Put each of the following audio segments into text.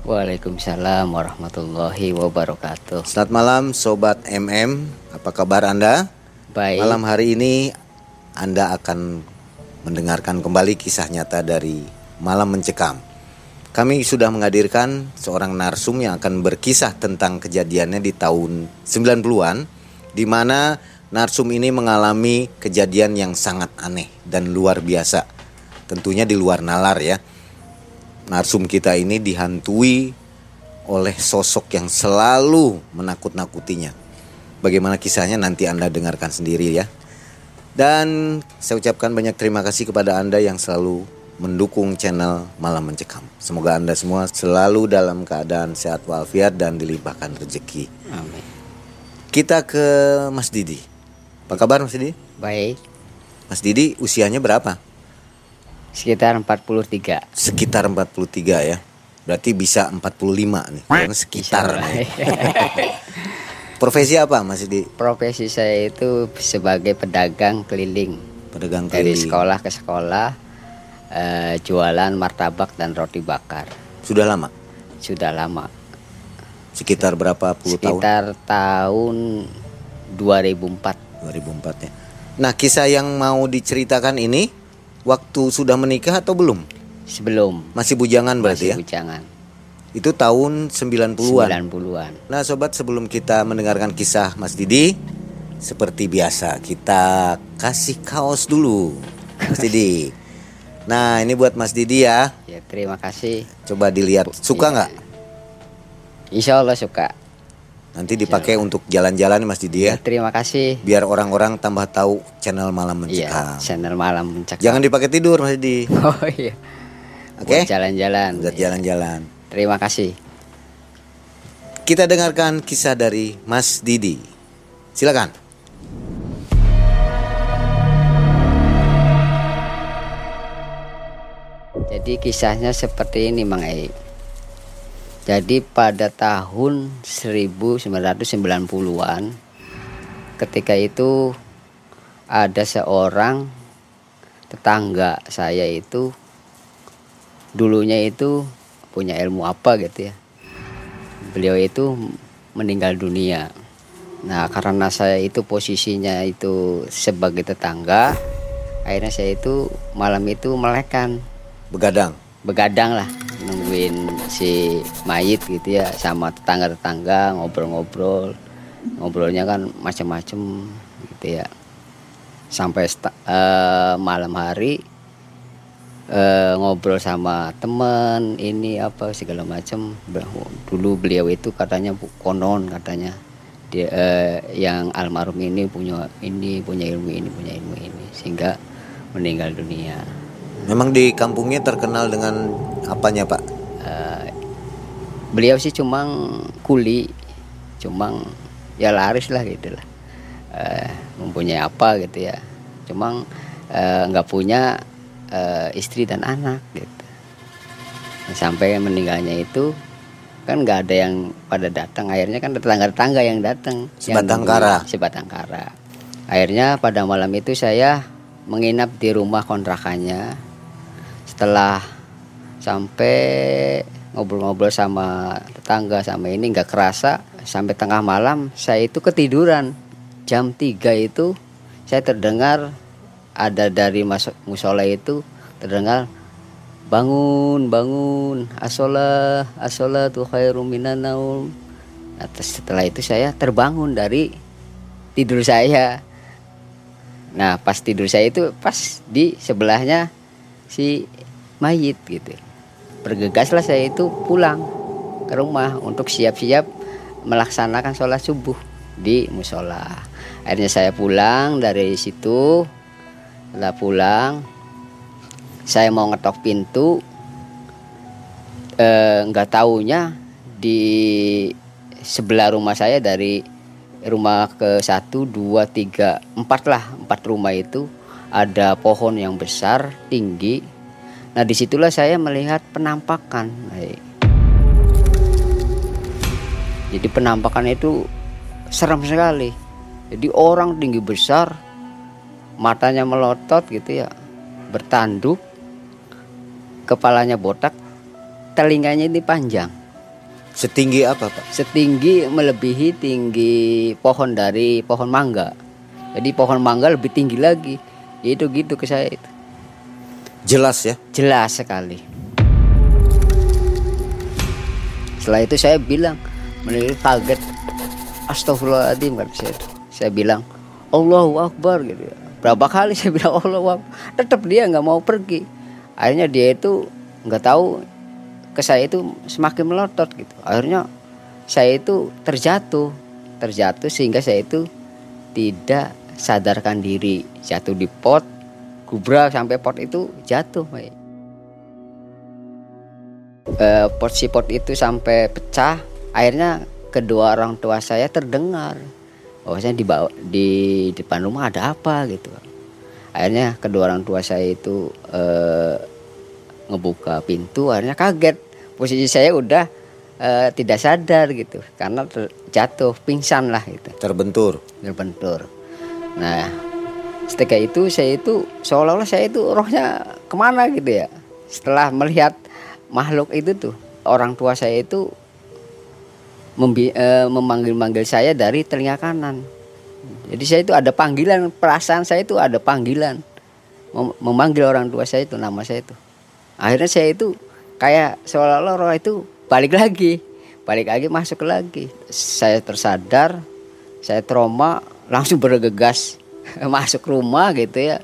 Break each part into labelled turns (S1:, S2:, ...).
S1: Waalaikumsalam warahmatullahi wabarakatuh.
S2: Selamat malam Sobat MM, apa kabar Anda?
S1: Baik.
S2: Malam hari ini Anda akan mendengarkan kembali kisah nyata dari Malam Mencekam. Kami sudah menghadirkan seorang narsum yang akan berkisah tentang kejadiannya di tahun 90-an di mana narsum ini mengalami kejadian yang sangat aneh dan luar biasa. Tentunya di luar nalar ya narsum kita ini dihantui oleh sosok yang selalu menakut-nakutinya. Bagaimana kisahnya nanti Anda dengarkan sendiri ya. Dan saya ucapkan banyak terima kasih kepada Anda yang selalu mendukung channel Malam Mencekam. Semoga Anda semua selalu dalam keadaan sehat walafiat dan dilimpahkan rezeki.
S1: Amin.
S2: Kita ke Mas Didi. Apa kabar Mas Didi?
S1: Baik.
S2: Mas Didi usianya berapa?
S1: Sekitar 43.
S2: Sekitar 43 ya. Berarti bisa 45 nih. Karena sekitar. Nih. Profesi apa Mas Didi?
S1: Profesi saya itu sebagai pedagang keliling
S2: Pedagang
S1: dari
S2: keliling.
S1: sekolah ke sekolah eh, jualan martabak dan roti bakar.
S2: Sudah lama?
S1: Sudah lama.
S2: Sekitar berapa puluh tahun?
S1: Sekitar tahun 2004.
S2: 2004 ya. Nah, kisah yang mau diceritakan ini waktu sudah menikah atau belum?
S1: Sebelum
S2: Masih bujangan berarti
S1: masih
S2: ya?
S1: bujangan.
S2: Itu tahun 90-an.
S1: 90-an.
S2: Nah, sobat, sebelum kita mendengarkan kisah Mas Didi, seperti biasa kita kasih kaos dulu. Mas Didi. Nah, ini buat Mas Didi ya.
S1: Ya, terima kasih.
S2: Coba dilihat. Suka
S1: Iya.
S2: nggak?
S1: Insya Allah suka.
S2: Nanti dipakai untuk jalan-jalan Mas Didi ya.
S1: Ya, terima kasih.
S2: Biar orang-orang tambah tahu channel Malam
S1: Iya,
S2: Mencekam.
S1: channel malam mencekam.
S2: Jangan dipakai tidur Mas Didi.
S1: Oh iya.
S2: Oke?
S1: Buat Jalan-jalan.
S2: Buat jalan-jalan.
S1: Terima kasih.
S2: Kita dengarkan kisah dari Mas Didi. Silakan.
S1: Jadi kisahnya seperti ini Mang Ei. Jadi pada tahun 1990-an ketika itu ada seorang tetangga saya itu dulunya itu punya ilmu apa gitu ya. Beliau itu meninggal dunia. Nah, karena saya itu posisinya itu sebagai tetangga, akhirnya saya itu malam itu melekan
S2: Begadang.
S1: Begadang lah nungguin si mayit gitu ya sama tetangga-tetangga ngobrol-ngobrol. Ngobrolnya kan macam-macam gitu ya. Sampai eh, malam hari eh, ngobrol sama teman ini apa segala macam dulu beliau itu katanya konon katanya. Dia eh, yang almarhum ini punya ini punya ilmu ini punya ilmu ini sehingga meninggal dunia
S2: Memang di kampungnya terkenal dengan apanya Pak?
S1: Eh, beliau sih cuma kuli cuma ya laris lah gitu lah. Eh, mempunyai apa gitu ya. Cuma eh, nggak punya eh, istri dan anak gitu. Sampai meninggalnya itu kan nggak ada yang pada datang. Akhirnya kan tetangga-tetangga yang datang.
S2: Sebatang kara.
S1: sebatang kara. Akhirnya pada malam itu saya menginap di rumah kontrakannya setelah sampai ngobrol-ngobrol sama tetangga sama ini nggak kerasa sampai tengah malam saya itu ketiduran. Jam 3 itu saya terdengar ada dari masuk musola itu terdengar bangun bangun asolah asolah tuh khairum minan naum. Nah, setelah itu saya terbangun dari tidur saya. Nah pas tidur saya itu pas di sebelahnya si mayit gitu. Bergegaslah saya itu pulang ke rumah untuk siap-siap melaksanakan sholat subuh di musola. Akhirnya saya pulang dari situ setelah pulang saya mau ngetok pintu eh, nggak taunya di sebelah rumah saya dari rumah ke satu dua tiga empat lah empat rumah itu ada pohon yang besar tinggi nah di situlah saya melihat penampakan jadi penampakan itu serem sekali. Jadi orang tinggi besar matanya melotot gitu ya bertanduk kepalanya botak telinganya ini panjang.
S2: Setinggi apa Pak?
S1: setinggi melebihi tinggi pohon dari pohon mangga. Jadi pohon mangga lebih tinggi lagi. Itu gitu ke saya itu
S2: Jelas ya.
S1: jelas sekali setelah itu saya bilang menurut kaget astagfirullahaladzim kata saya itu. saya bilang Allahu Akbar gitu ya. berapa kali saya bilang Allahu Akbar tetap dia nggak mau pergi akhirnya dia itu nggak tahu ke saya itu semakin melotot gitu akhirnya saya itu terjatuh terjatuh sehingga saya itu tidak sadarkan diri jatuh di pot gubrak sampai pot itu jatuh Pak. Eh, pot si pot itu sampai pecah akhirnya kedua orang tua saya terdengar bahwasanya di bawah di depan rumah ada apa gitu akhirnya kedua orang tua saya itu eh, ngebuka pintu akhirnya kaget posisi saya udah eh, tidak sadar gitu karena ter- jatuh pingsan lah gitu
S2: Terbentur.
S1: terbentur. Nah, setelah itu saya itu seolah-olah saya itu rohnya ke mana gitu ya. Setelah melihat makhluk itu tuh, orang tua saya itu eh, memanggil-manggil saya dari telinga kanan. Jadi saya itu ada panggilan, perasaan saya itu ada panggilan Mem- memanggil orang tua saya itu nama saya itu. Akhirnya saya itu kayak seolah-olah roh itu balik lagi, balik lagi masuk lagi. Saya tersadar, saya trauma, langsung bergegas masuk rumah gitu ya.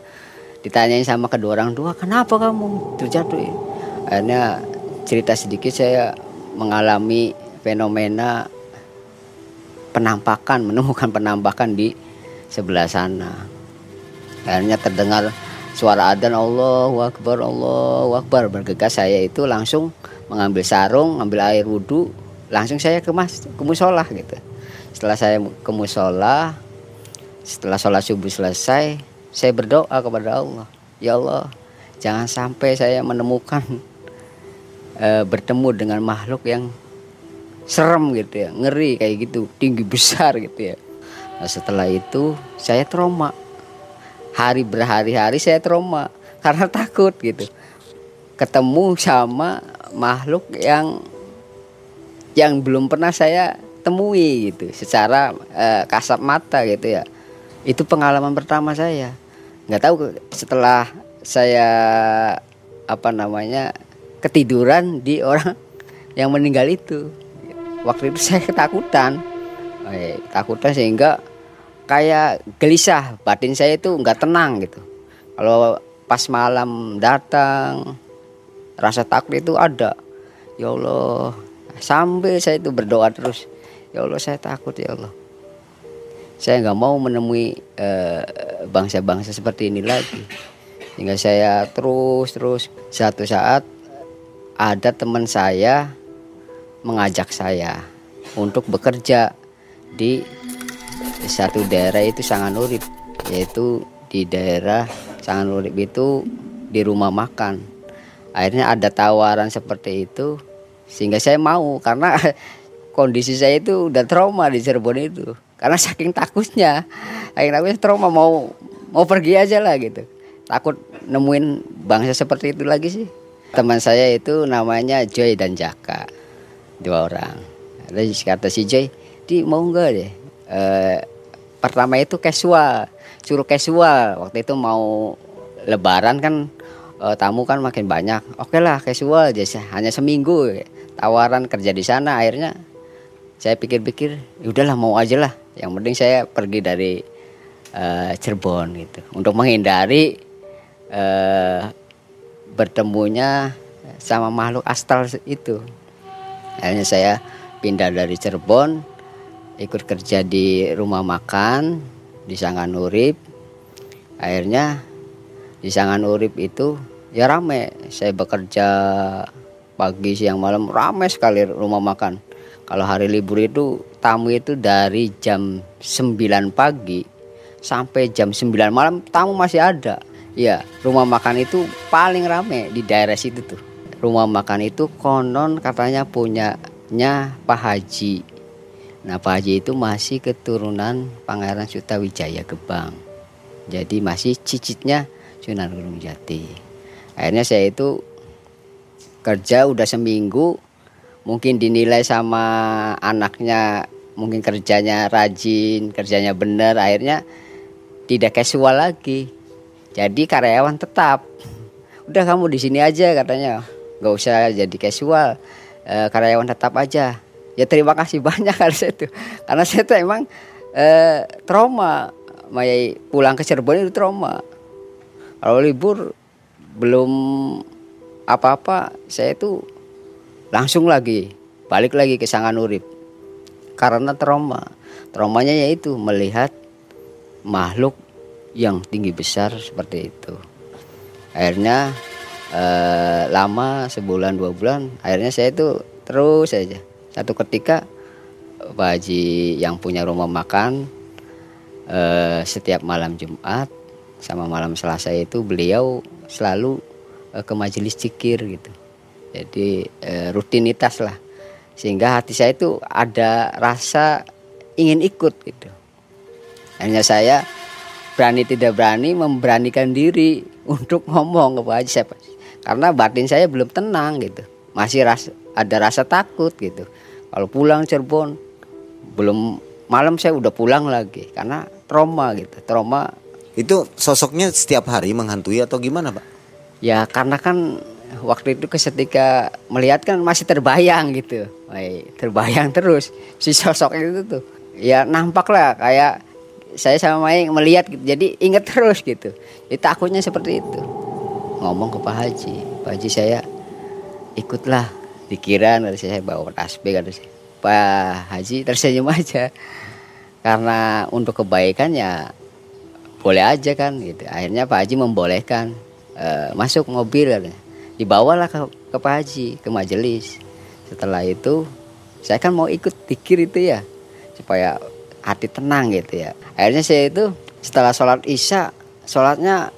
S1: Ditanyain sama kedua orang tua, kenapa kamu terjatuh? ya?" Akhirnya cerita sedikit saya mengalami fenomena penampakan, menemukan penampakan di sebelah sana. Akhirnya terdengar suara adzan Allahu Akbar, Allahu Akbar. Bergegas saya itu langsung mengambil sarung, ambil air wudhu, langsung saya ke mas ke musola gitu. Setelah saya ke musola, setelah sholat subuh selesai, saya berdoa kepada Allah, ya Allah, jangan sampai saya menemukan eh, bertemu dengan makhluk yang serem gitu ya, ngeri kayak gitu, tinggi besar gitu ya. Nah, setelah itu saya trauma. Hari berhari-hari saya trauma karena takut gitu. Ketemu sama makhluk yang yang belum pernah saya temui gitu secara eh, kasat mata gitu ya. Itu pengalaman pertama saya. nggak tahu setelah saya apa namanya ketiduran di orang yang meninggal itu. Waktu itu saya ketakutan. Eh, ketakutan sehingga kayak gelisah batin saya itu nggak tenang gitu kalau pas malam datang rasa takut itu ada ya Allah sampai saya itu berdoa terus ya Allah saya takut ya Allah saya nggak mau menemui eh, bangsa-bangsa seperti ini lagi sehingga saya terus terus satu saat ada teman saya mengajak saya untuk bekerja di satu daerah itu sangat urip yaitu di daerah Sangan Urip itu di rumah makan. Akhirnya ada tawaran seperti itu sehingga saya mau karena kondisi saya itu udah trauma di Cirebon itu. Karena saking takutnya, saking takutnya trauma mau mau pergi aja lah gitu. Takut nemuin bangsa seperti itu lagi sih. Teman saya itu namanya Joy dan Jaka, dua orang. Ada kata si Joy, di mau enggak deh? E, pertama itu casual, suruh casual. Waktu itu mau Lebaran kan e, tamu kan makin banyak. Oke lah casual aja, hanya seminggu tawaran kerja di sana. Akhirnya saya pikir-pikir, ya udahlah mau aja lah. Yang penting saya pergi dari uh, Cirebon gitu, untuk menghindari uh, bertemunya sama makhluk astral itu. Akhirnya saya pindah dari Cirebon, ikut kerja di rumah makan di Sanganurip. Akhirnya di Sanganurip itu ya rame. Saya bekerja pagi siang malam rame sekali rumah makan. Kalau hari libur itu tamu itu dari jam 9 pagi sampai jam 9 malam tamu masih ada. Ya, rumah makan itu paling rame di daerah situ tuh. Rumah makan itu konon katanya punyanya Pak Haji. Nah, Pak Haji itu masih keturunan Pangeran Sutawijaya Gebang. Jadi masih cicitnya Sunan Gunung Jati. Akhirnya saya itu kerja udah seminggu mungkin dinilai sama anaknya mungkin kerjanya rajin, kerjanya benar, akhirnya tidak casual lagi. Jadi karyawan tetap. Udah kamu di sini aja katanya. Nggak usah jadi casual. E, karyawan tetap aja. Ya terima kasih banyak harus itu karena saya tuh emang e, trauma. Mayai pulang ke Cirebon itu trauma. Kalau libur belum apa-apa. Saya itu langsung lagi balik lagi ke Sanganurip karena trauma. Traumanya yaitu melihat makhluk yang tinggi besar seperti itu. Akhirnya eh, lama sebulan dua bulan akhirnya saya itu terus saja. Satu ketika Pak Haji yang punya rumah makan eh, setiap malam Jumat sama malam Selasa itu beliau selalu eh, ke majelis cikir gitu jadi eh, rutinitas lah. Sehingga hati saya itu ada rasa ingin ikut gitu. Hanya saya berani tidak berani memberanikan diri untuk ngomong ke Pak Haji saya karena batin saya belum tenang gitu. Masih rasa, ada rasa takut gitu. Kalau pulang Cirebon belum malam saya udah pulang lagi karena trauma gitu. Trauma
S2: itu sosoknya setiap hari menghantui atau gimana pak?
S1: Ya karena kan waktu itu ketika melihat kan masih terbayang gitu terbayang terus si sosok itu tuh ya nampak lah kayak saya sama Mai melihat gitu. Jadi ingat terus gitu. Jadi takutnya seperti itu. Ngomong ke Pak Haji, Pak Haji saya ikutlah dikira dari saya bawa tasbih saya. Pak Haji tersenyum aja. Karena untuk kebaikan ya boleh aja kan gitu. Akhirnya Pak Haji membolehkan e, masuk mobil katanya. Dibawalah ke, ke Pak Haji ke majelis. Setelah itu saya kan mau ikut dikir itu ya supaya hati tenang gitu ya. Akhirnya saya itu setelah sholat isya sholatnya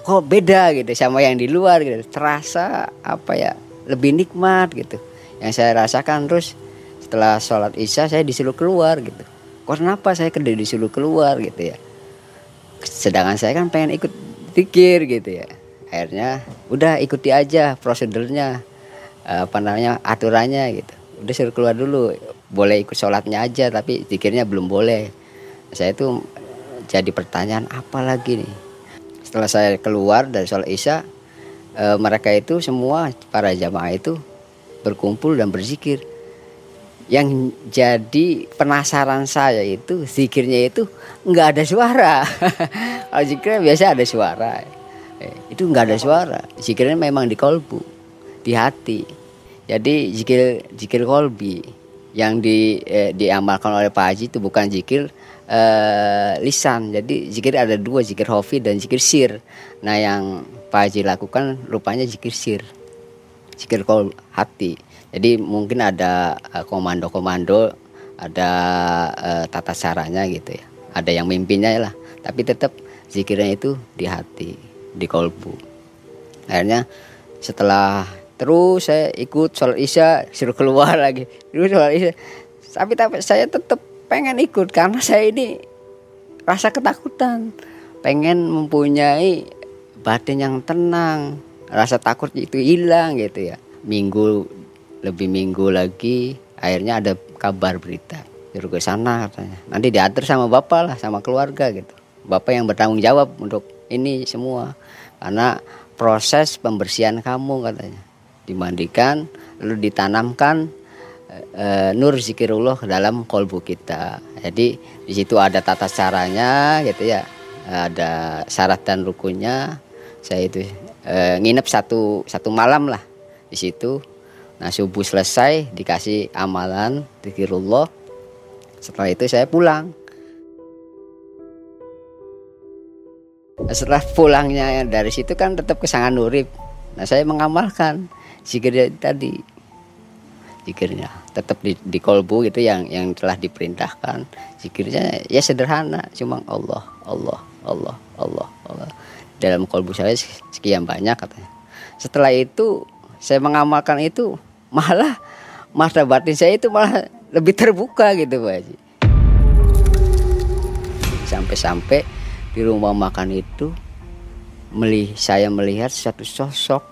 S1: kok beda gitu sama yang di luar gitu. Terasa apa ya lebih nikmat gitu. Yang saya rasakan terus setelah sholat isya saya disuruh keluar gitu. Kok kenapa saya kerja disuruh keluar gitu ya? Sedangkan saya kan pengen ikut pikir gitu ya akhirnya udah ikuti aja prosedurnya apa namanya aturannya gitu. Udah suruh keluar dulu boleh ikut sholatnya aja tapi pikirnya belum boleh. Saya itu jadi pertanyaan apa lagi nih? Setelah saya keluar dari sholat isya e, mereka itu semua para jamaah itu berkumpul dan berzikir. Yang jadi penasaran saya itu zikirnya itu nggak ada suara. Kalau zikirnya biasa ada suara eh, itu nggak ada suara zikirnya memang di kolbu di hati jadi zikir zikir kolbi yang di eh, diamalkan oleh Pak Haji itu bukan zikir eh, lisan. Jadi zikir ada dua, zikir hofi dan zikir sir. Nah, yang Pak Haji lakukan rupanya zikir sir. Zikir kol hati. Jadi mungkin ada eh, komando-komando, ada eh, tata caranya gitu ya. Ada yang mimpinnya lah. tapi tetap zikirnya itu di hati di kolbu. Akhirnya setelah terus saya ikut sholat isya suruh keluar lagi. Terus sholat isya. Tapi tapi saya tetap pengen ikut karena saya ini rasa ketakutan. Pengen mempunyai batin yang tenang rasa takut itu hilang gitu ya. Minggu lebih minggu lagi akhirnya ada kabar berita. Suruh ke sana katanya. Nanti diatur sama bapak lah sama keluarga gitu. Bapak yang bertanggung jawab untuk ini semua. Karena proses pembersihan kamu katanya. Dimandikan lalu ditanamkan e, nur zikirullah dalam kolbu kita. Jadi di situ ada tata caranya gitu ya. Ada syarat dan rukunnya. Saya itu e, nginep satu satu malam lah di situ. Nah subuh selesai dikasih amalan zikirullah. Setelah itu saya pulang setelah pulangnya dari situ kan tetap kesangan nurib nah saya mengamalkan zikir tadi. Zikirnya tetap di, di kolbu itu yang yang telah diperintahkan. Zikirnya ya sederhana cuma Allah Allah Allah Allah Allah. Dalam kolbu saya sekian banyak katanya. Setelah itu saya mengamalkan itu malah mata batin saya itu malah lebih terbuka gitu Pak Haji. Sampai-sampai di rumah makan itu saya melihat satu sosok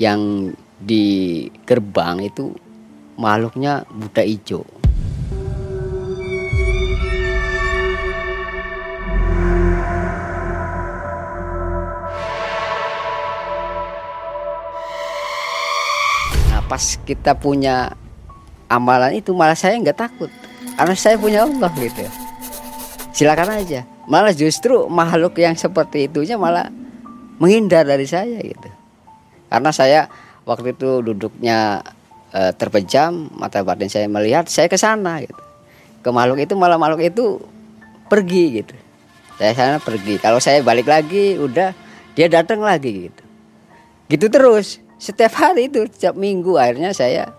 S1: yang di gerbang itu makhluknya Buddha hijau. Nah pas kita punya amalan itu malah saya nggak takut karena saya punya Allah gitu. Silakan aja. Malah justru makhluk yang seperti itunya malah menghindar dari saya gitu. Karena saya waktu itu duduknya e, terpejam mata batin saya melihat saya ke sana gitu. Ke makhluk itu malah makhluk itu pergi gitu. Saya sana pergi. Kalau saya balik lagi udah dia datang lagi gitu. Gitu terus. Setiap hari itu setiap minggu akhirnya saya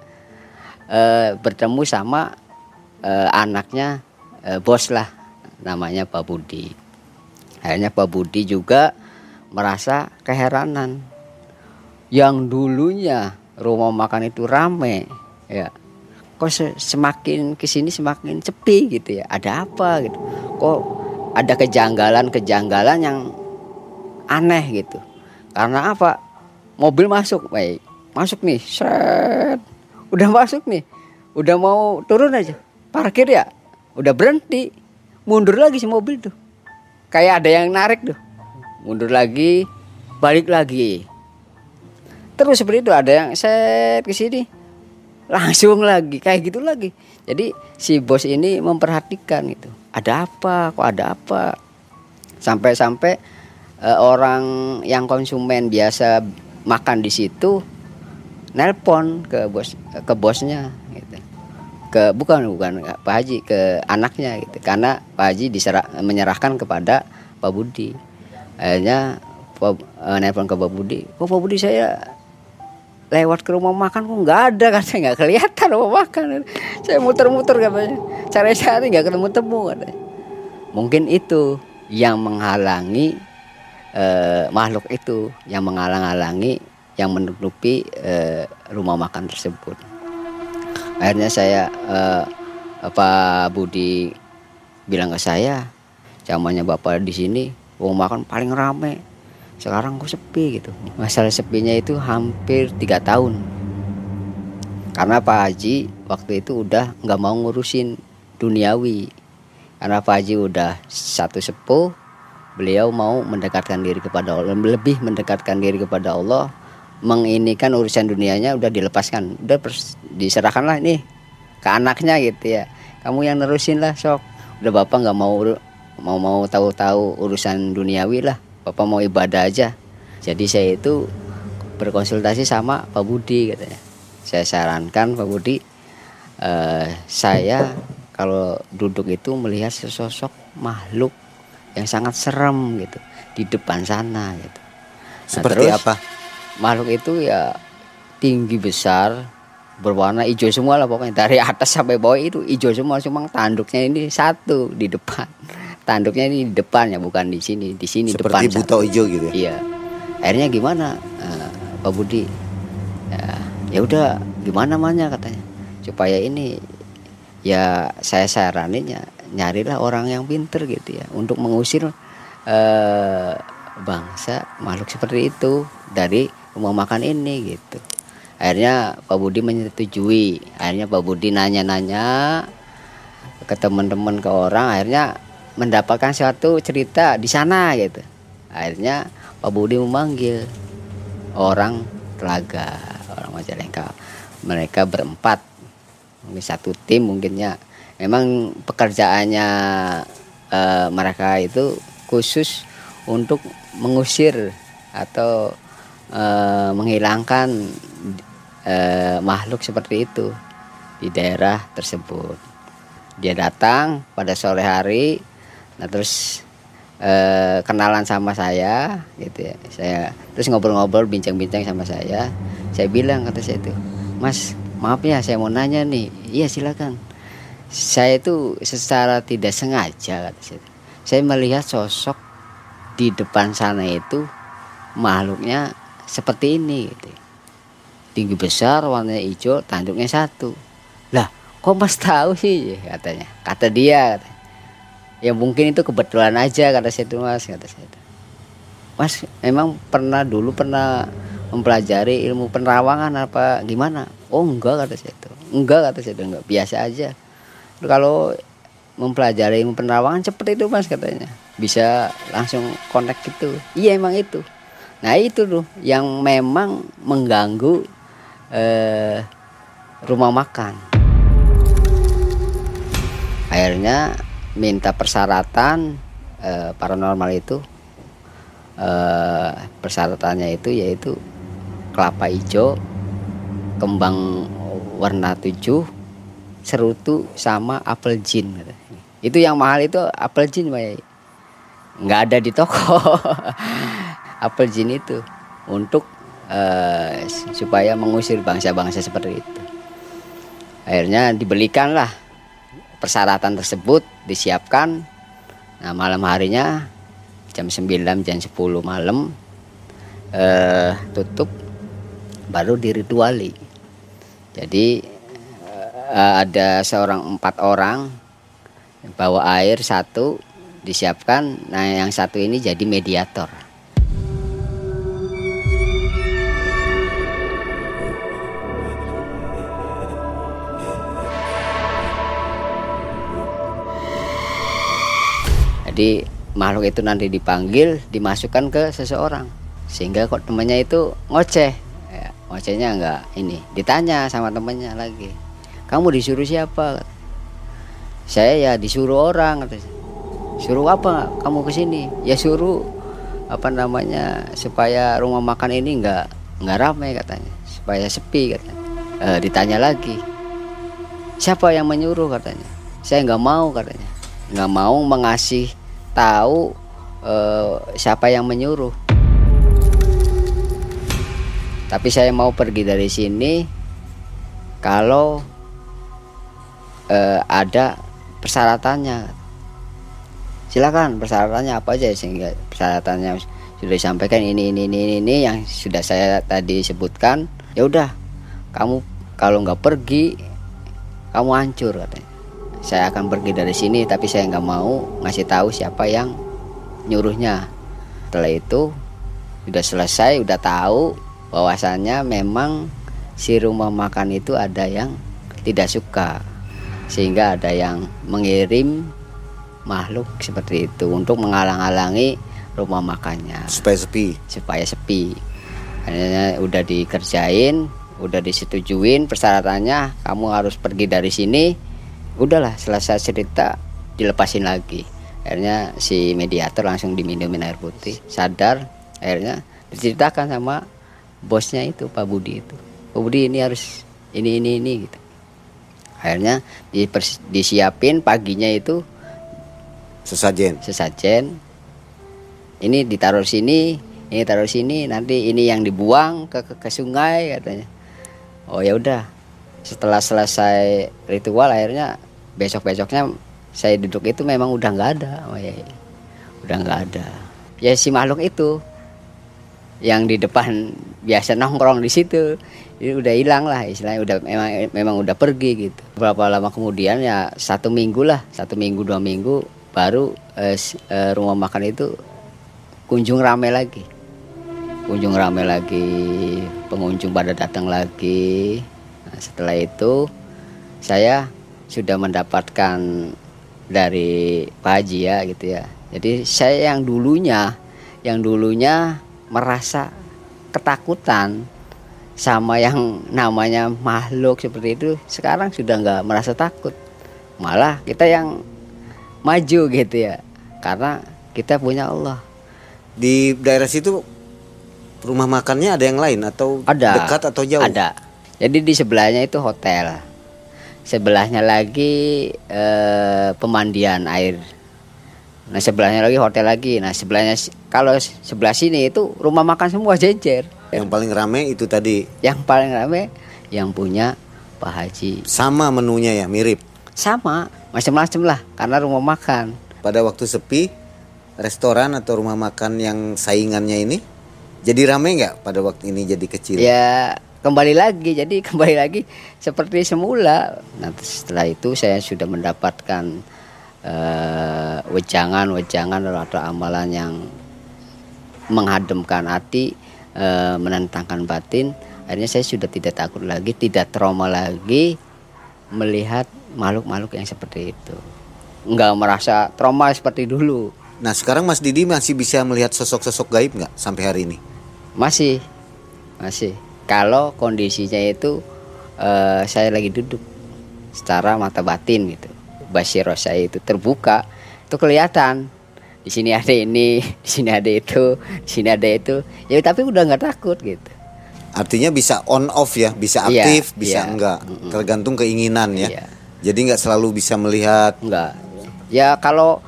S1: e, bertemu sama e, anaknya e, bos lah namanya Pak Budi. Akhirnya Pak Budi juga merasa keheranan. Yang dulunya rumah makan itu rame ya. Kok semakin ke sini semakin sepi gitu ya? Ada apa gitu? Kok ada kejanggalan-kejanggalan yang aneh gitu? Karena apa? Mobil masuk baik. Masuk nih set. Udah masuk nih. Udah mau turun aja. Parkir ya? Udah berhenti mundur lagi si mobil tuh. Kayak ada yang narik tuh. Mundur lagi balik lagi. Terus seperti itu ada yang set ke sini. Langsung lagi kayak gitu lagi. Jadi si bos ini memperhatikan gitu. Ada apa? Kok ada apa? Sampai-sampai uh, orang yang konsumen biasa makan di situ nelpon ke bos ke bosnya ke bukan bukan Pak Haji ke anaknya gitu. Karena Pak Haji diserah, menyerahkan kepada Pak Budi. Akhirnya Pak, uh, nelpon ke Pak Budi kok Pak Budi saya lewat ke rumah makan kok nggak ada? Katanya nggak kelihatan rumah makan. Saya muter-muter katanya. Cari-cari nggak ketemu temu katanya. Mungkin itu yang menghalangi eh, makhluk itu yang menghalang-halangi yang menutupi eh, rumah makan tersebut akhirnya saya eh, Pak Budi bilang ke saya zamannya bapak di sini rumah makan paling rame. Sekarang kok sepi gitu. Masalah sepinya itu hampir tiga tahun. Karena Pak Haji waktu itu udah nggak mau ngurusin duniawi. Karena Pak Haji udah satu sepuh beliau mau mendekatkan diri kepada Allah lebih mendekatkan diri kepada Allah menginikan urusan dunianya udah dilepaskan udah diserahkan lah nih ke anaknya gitu ya kamu yang nerusin lah sok udah bapak nggak mau mau mau tahu-tahu urusan duniawi lah Bapak mau ibadah aja. Jadi saya itu berkonsultasi sama Pak Budi katanya. Saya sarankan Pak Budi eh, saya kalau duduk itu melihat sesosok makhluk yang sangat serem gitu di depan sana gitu.
S2: Nah, Seperti terus, apa?
S1: Makhluk itu ya tinggi besar berwarna hijau semua lah pokoknya. Dari atas sampai bawah itu hijau semua cuma tanduknya ini satu di depan. Tanduknya ini di depannya bukan di sini di sini
S2: Seperti
S1: depan
S2: buto
S1: satu.
S2: hijau gitu ya.
S1: iya. Akhirnya gimana Eh, Pak Budi? Ya ya udah gimana namanya katanya? Supaya ini ya saya saranin ya nyarilah orang yang pinter gitu ya untuk mengusir eh, bangsa makhluk seperti itu dari rumah makan ini gitu. Akhirnya Pak Budi menyetujui. Akhirnya Pak Budi nanya-nanya ke teman-teman ke orang. Akhirnya mendapatkan suatu cerita di sana gitu. Akhirnya Pak Budi memanggil orang telaga orang Majalengka. Mereka berempat. Mungkin satu tim mungkinnya. Memang pekerjaannya eh, mereka itu khusus untuk mengusir atau eh, menghilangkan eh, makhluk seperti itu di daerah tersebut. Dia datang pada sore hari nah terus eh, kenalan sama saya gitu ya. Saya terus ngobrol-ngobrol bincang-bincang sama saya. Saya bilang kata saya itu mas maaf ya saya mau nanya nih. Iya silakan. Saya itu secara tidak sengaja kata saya saya melihat sosok di depan sana itu makhluknya seperti ini gitu. Tinggi besar warnanya hijau tanduknya satu. Lah kok mas tahu sih? Katanya. Kata dia katanya. Ya mungkin itu kebetulan aja kata saya itu mas kata saya itu. mas emang pernah dulu pernah mempelajari ilmu penerawangan apa gimana? Oh enggak kata saya itu. Enggak kata saya itu enggak. Biasa aja. Kalau mempelajari ilmu penerawangan seperti itu mas katanya. Bisa langsung connect gitu. Iya emang itu nah itu tuh yang memang mengganggu eh, rumah makan. Akhirnya minta persyaratan eh, paranormal itu eh, persyaratannya itu yaitu kelapa hijau kembang warna tujuh serutu sama apel jin itu yang mahal itu apel jin nggak ada di toko apel jin itu untuk eh, supaya mengusir bangsa-bangsa seperti itu. Akhirnya dibelikanlah persyaratan tersebut disiapkan. Nah malam harinya jam 9 jam 10 malam eh, tutup baru dirituali jadi eh, ada seorang empat orang bawa air satu disiapkan. Nah yang satu ini jadi mediator jadi makhluk itu nanti dipanggil dimasukkan ke seseorang. Sehingga kok temannya itu ngoceh. Ya, ngocehnya enggak ini ditanya sama temannya lagi. Kamu disuruh siapa? Saya ya disuruh orang suruh apa kamu ke sini? Ya suruh apa namanya supaya rumah makan ini enggak enggak ramai katanya. Supaya sepi katanya. Eh, ditanya lagi. Siapa yang menyuruh? katanya. Saya nggak mau katanya. Nggak mau mengasih tahu eh, siapa yang menyuruh. Tapi saya mau pergi dari sini kalau eh, ada persyaratannya. Silakan persyaratannya apa aja sehingga persyaratannya sudah disampaikan ini ini ini ini, ini yang sudah saya tadi sebutkan. Ya udah kamu kalau nggak pergi kamu hancur katanya saya akan pergi dari sini tapi saya nggak mau ngasih tahu siapa yang nyuruhnya. Setelah itu sudah selesai udah tahu bahwasannya memang si rumah makan itu ada yang tidak suka. Sehingga ada yang mengirim makhluk seperti itu untuk menghalang-halangi rumah makannya.
S2: Supaya sepi?
S1: Supaya sepi. Akhirnya udah dikerjain udah disetujuin persyaratannya kamu harus pergi dari sini udahlah selesai cerita dilepasin lagi. Akhirnya si mediator langsung diminumin air putih sadar akhirnya diceritakan sama bosnya itu Pak Budi itu. Pak Budi ini harus ini ini ini gitu. Akhirnya dipers- disiapin paginya itu
S2: sesajen.
S1: Sesajen. Ini ditaruh sini ini taruh sini nanti ini yang dibuang ke ke, ke sungai katanya. Oh ya udah. Setelah selesai ritual akhirnya besok besoknya saya duduk itu memang udah nggak ada udah nggak ada. Ya si makhluk itu yang di depan biasa nongkrong di situ ini udah hilang lah istilahnya udah memang memang udah pergi gitu. Berapa lama kemudian ya satu minggu lah satu minggu dua minggu baru eh, eh, rumah makan itu kunjung rame lagi. Kunjung rame lagi pengunjung pada datang lagi. Nah, setelah itu saya sudah mendapatkan dari Pak Haji ya gitu ya. Jadi saya yang dulunya yang dulunya merasa ketakutan sama yang namanya makhluk seperti itu sekarang sudah nggak merasa takut. Malah kita yang maju gitu ya. Karena kita punya Allah.
S2: Di daerah situ rumah makannya ada yang lain atau
S1: ada.
S2: dekat atau jauh?
S1: ada. Jadi di sebelahnya itu hotel sebelahnya lagi eh, pemandian air. Nah sebelahnya lagi hotel lagi. Nah sebelahnya kalau sebelah sini itu rumah makan semua jejer.
S2: Yang paling rame itu tadi.
S1: Yang paling rame yang punya Pak Haji.
S2: Sama menunya ya, mirip.
S1: sama macam-macam lah karena rumah makan.
S2: Pada waktu sepi, restoran atau rumah makan yang saingannya ini jadi rame nggak pada waktu ini jadi kecil?
S1: ya kembali lagi. Jadi kembali lagi seperti semula. Nah setelah itu saya sudah mendapatkan eh, wejangan-wejangan atau amalan yang menghademkan hati eh, menentangkan batin. Akhirnya saya sudah tidak takut lagi tidak trauma lagi melihat makhluk-makhluk yang seperti itu. Nggak merasa trauma seperti dulu.
S2: Nah sekarang Mas Didi masih bisa melihat sosok-sosok gaib nggak sampai hari ini?
S1: Masih, masih. Kalau kondisinya itu eh, saya lagi duduk secara mata batin gitu. Basiro saya itu terbuka, itu kelihatan. Di sini ada ini, di sini ada itu, di sini ada itu. Ya tapi udah nggak takut gitu.
S2: Artinya bisa on off ya, bisa
S1: Iya,
S2: aktif, bisa
S1: iya.
S2: enggak, tergantung keinginan ya.
S1: Iya.
S2: Jadi nggak selalu bisa melihat.
S1: Enggak. Ya kalau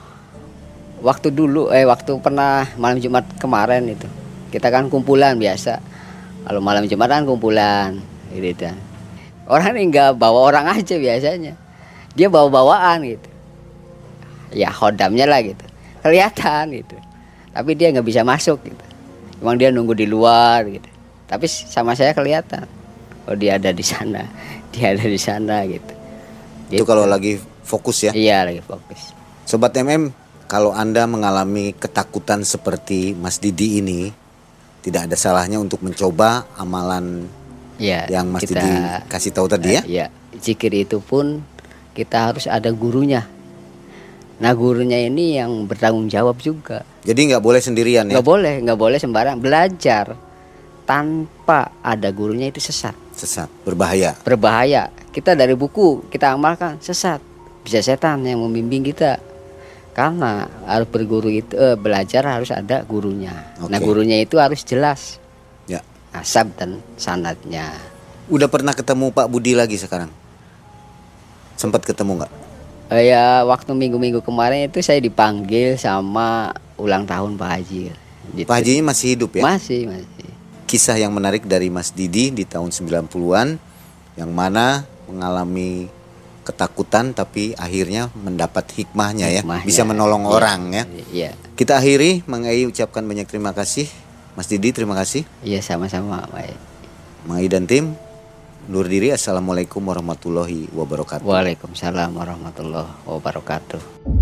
S1: waktu dulu eh waktu pernah malam Jumat kemarin itu kita kan kumpulan biasa. Kalau malam Jumat kan kumpulan gitu kan. Orang ini enggak bawa orang aja biasanya. Dia bawa bawaan gitu. Ya hodamnya lah gitu. Kelihatan gitu. Tapi dia nggak bisa masuk gitu. Emang dia nunggu di luar gitu. Tapi sama saya kelihatan. Oh dia ada di sana. Dia ada di sana gitu.
S2: Itu kalau lagi fokus ya.
S1: Iya lagi fokus.
S2: Sobat MM, kalau Anda mengalami ketakutan seperti Mas Didi ini, tidak ada salahnya untuk mencoba amalan
S1: Ya,
S2: yang Mas
S1: kita,
S2: Didi kasih tahu tadi ya.
S1: Ya, zikir itu pun kita harus ada gurunya. Nah, gurunya ini yang bertanggung jawab juga.
S2: Jadi nggak boleh sendirian ya.
S1: Nggak boleh, nggak boleh sembarang belajar tanpa ada gurunya itu sesat,
S2: Sesat, berbahaya.
S1: berbahaya. Kita dari buku kita amalkan sesat, bisa setan yang membimbing kita. Karena harus berguru itu eh, belajar harus ada gurunya. Nah,
S2: Oke.
S1: gurunya itu harus jelas
S2: Ya.
S1: asab dan sanatnya.
S2: Udah pernah ketemu Pak Budi lagi sekarang? Sempat ketemu nggak?
S1: Eh, Ya waktu minggu-minggu kemarin itu saya dipanggil sama ulang tahun Pak Haji. Gitu.
S2: Pak Haji masih hidup ya?
S1: Masih masih.
S2: Kisah yang menarik dari Mas Didi di tahun 90-an yang mana mengalami ketakutan tapi akhirnya mendapat hikmahnya ya,
S1: Hikmahnya.
S2: bisa menolong
S1: Iya.
S2: orang ya.
S1: Iya
S2: Kita akhiri, Mang Ai ucapkan banyak terima kasih. Mas Didi terima kasih.
S1: iya sama-sama.
S2: Mang Ai dan tim Nur diri Assalamualaikum warahmatullahi wabarakatuh.
S1: Waalaikumsalam warahmatullahi wabarakatuh.